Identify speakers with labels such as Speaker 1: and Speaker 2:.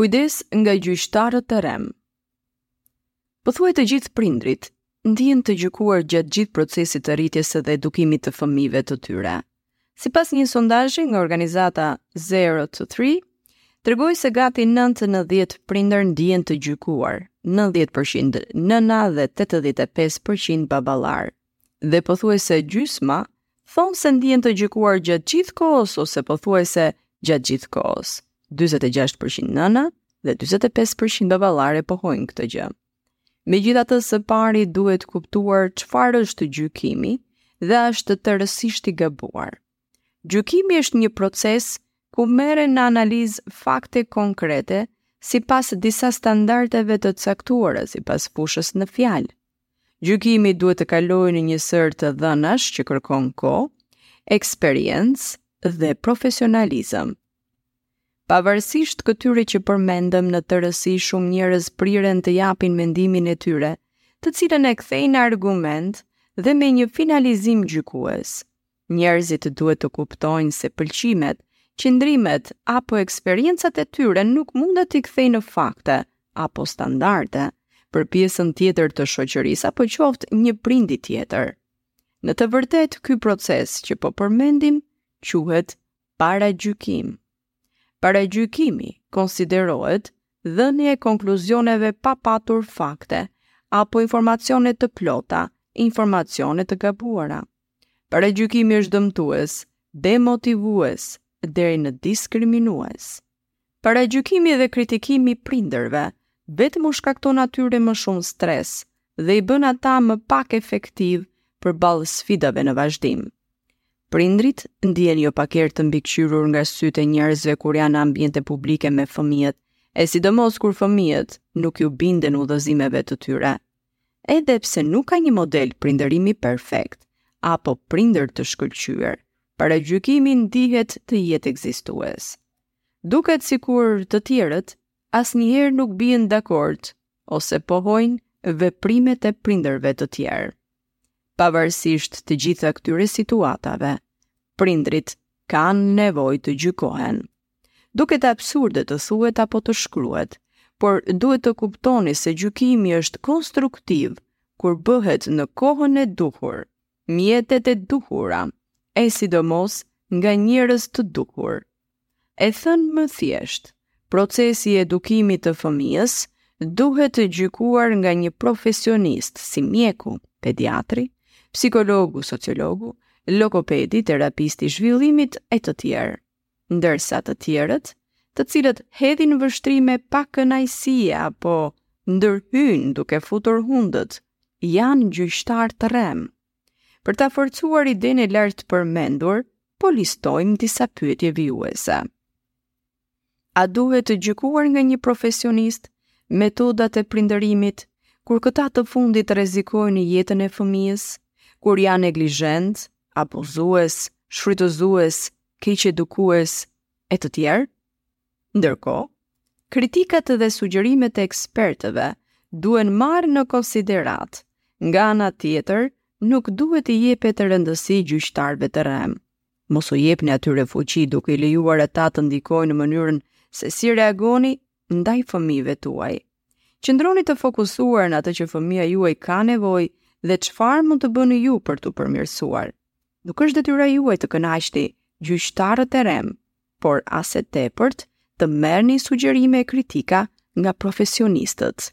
Speaker 1: Kujdes nga gjyqtarët e rremë. Pothuaj të gjithë prindërit, ndihen të gjykuar gjatë gjithë procesit të rritjes dhe edukimit të fëmijëve të tyre. Sipas një sondazhi nga organizata Zero to Three, tregoi se gati 9 në 10 prindër ndihen të gjykuar, 90% nëna dhe 85% baballarë. dhe pothuajse gjysma thonë se ndihen të gjykuar gjatë gjithë kohës ose pothuajse gjatë gjithë kohës. 46% nëna dhe 45% baballarë pohojnë këtë gjë. Megjithatë, së pari duhet kuptuar çfarë është gjykimi dhe është tërësisht i gabuar. Gjykimi është një proces ku merren në analizë fakte konkrete sipas disa standardeve të caktuara sipas fushës në fjalë. Gjykimi duhet të kalojë në një sërë të dhënash që kërkon kohë, eksperiencë dhe profesionalizëm. Pavarësisht këtyre që përmendëm në tërësi shumë njerëz priren të japin mendimin e tyre, të cilën e kthejnë argument dhe me një finalizim gjykues. Njerëzit duhet të kuptojnë se pëlqimet, qëndrimet apo eksperiencat e tyre nuk mundet t'i kthejnë në fakte apo standarde për pjesën tjetër të shoqërisë apo qoftë një prindi tjetër. Në të vërtetë, ky proces që po përmendim quhet paragjykim. Paragjykimi konsiderohet dhënie e konkluzioneve pa patur fakte apo informacione të plota, informacione të gabuara. Paragjykimi është dëmtues, demotivues deri në diskriminues. Paragjykimi dhe kritikimi i prindërve vetëm u shkakton atyre më shumë stres dhe i bën ata më pak efektivë përballë sfidave në vazhdim. Prindërit ndihen jo pak herë të mbikëqyrur nga sytë e njerëzve kur janë në ambiente publike me fëmijët, e sidomos kur fëmijët nuk iu binden udhëzimeve të tyre. Edhe pse nuk ka një model prindërimi perfekt apo prindër të shkëlqyer, paragjykimi ndihet të jetë ekzistues. Duket sikur të tjerët asnjëherë nuk bien dakord ose pohojnë veprimet e prindërve të tjerë. Pavarësisht të gjitha këtyre situatave, prindërit kanë nevojë të gjykohen. Duket absurde të thuhet apo të shkruhet, por duhet të kuptoni se gjykimi është konstruktiv kur bëhet në kohën e duhur, mjetet e duhura, e sidomos nga njerëz të duhur. E thënë më thjesht, procesi i edukimit të fëmijës duhet të gjykuar nga një profesionist si mjeku, pediatri, psikologu, sociologu, logopedi, terapisti i zhvillimit e të tjerë. ndërsa të tjerët, të cilët hedhin vështrime pakënaqësie apo ndërhyjnë duke futur hundët, janë gjyqtarë të rremë. Për ta forcuar idenë e lartpërmendur, po listojmë disa pyetje vijuese. A duhet të gjykuar nga një profesionist metodat e prindërimit kur këta të fundit rrezikojnë jetën e fëmijës, kur janë neglizhentë abuzues, shfrytëzues, keqedukues e të tjerë? Ndërkohë, kritikat dhe sugjerimet e ekspertëve duhen marrë në konsideratë. Nga ana tjetër, nuk duhet t'i jepet rëndësi gjyqtarëve të rremë. Mos u jepni atyre fuqi duke i lejuar ata të ndikojnë në mënyrën se si reagoni ndaj fëmijëve tuaj. Qëndroni të fokusuar në atë që fëmija juaj ka nevojë dhe çfarë mund të bëni ju për t'u përmirësuar. Nuk është detyra juaj të kënaqni gjyqtarët e rremë, por as e tepërt të merrni sugjerime e kritika nga profesionistët.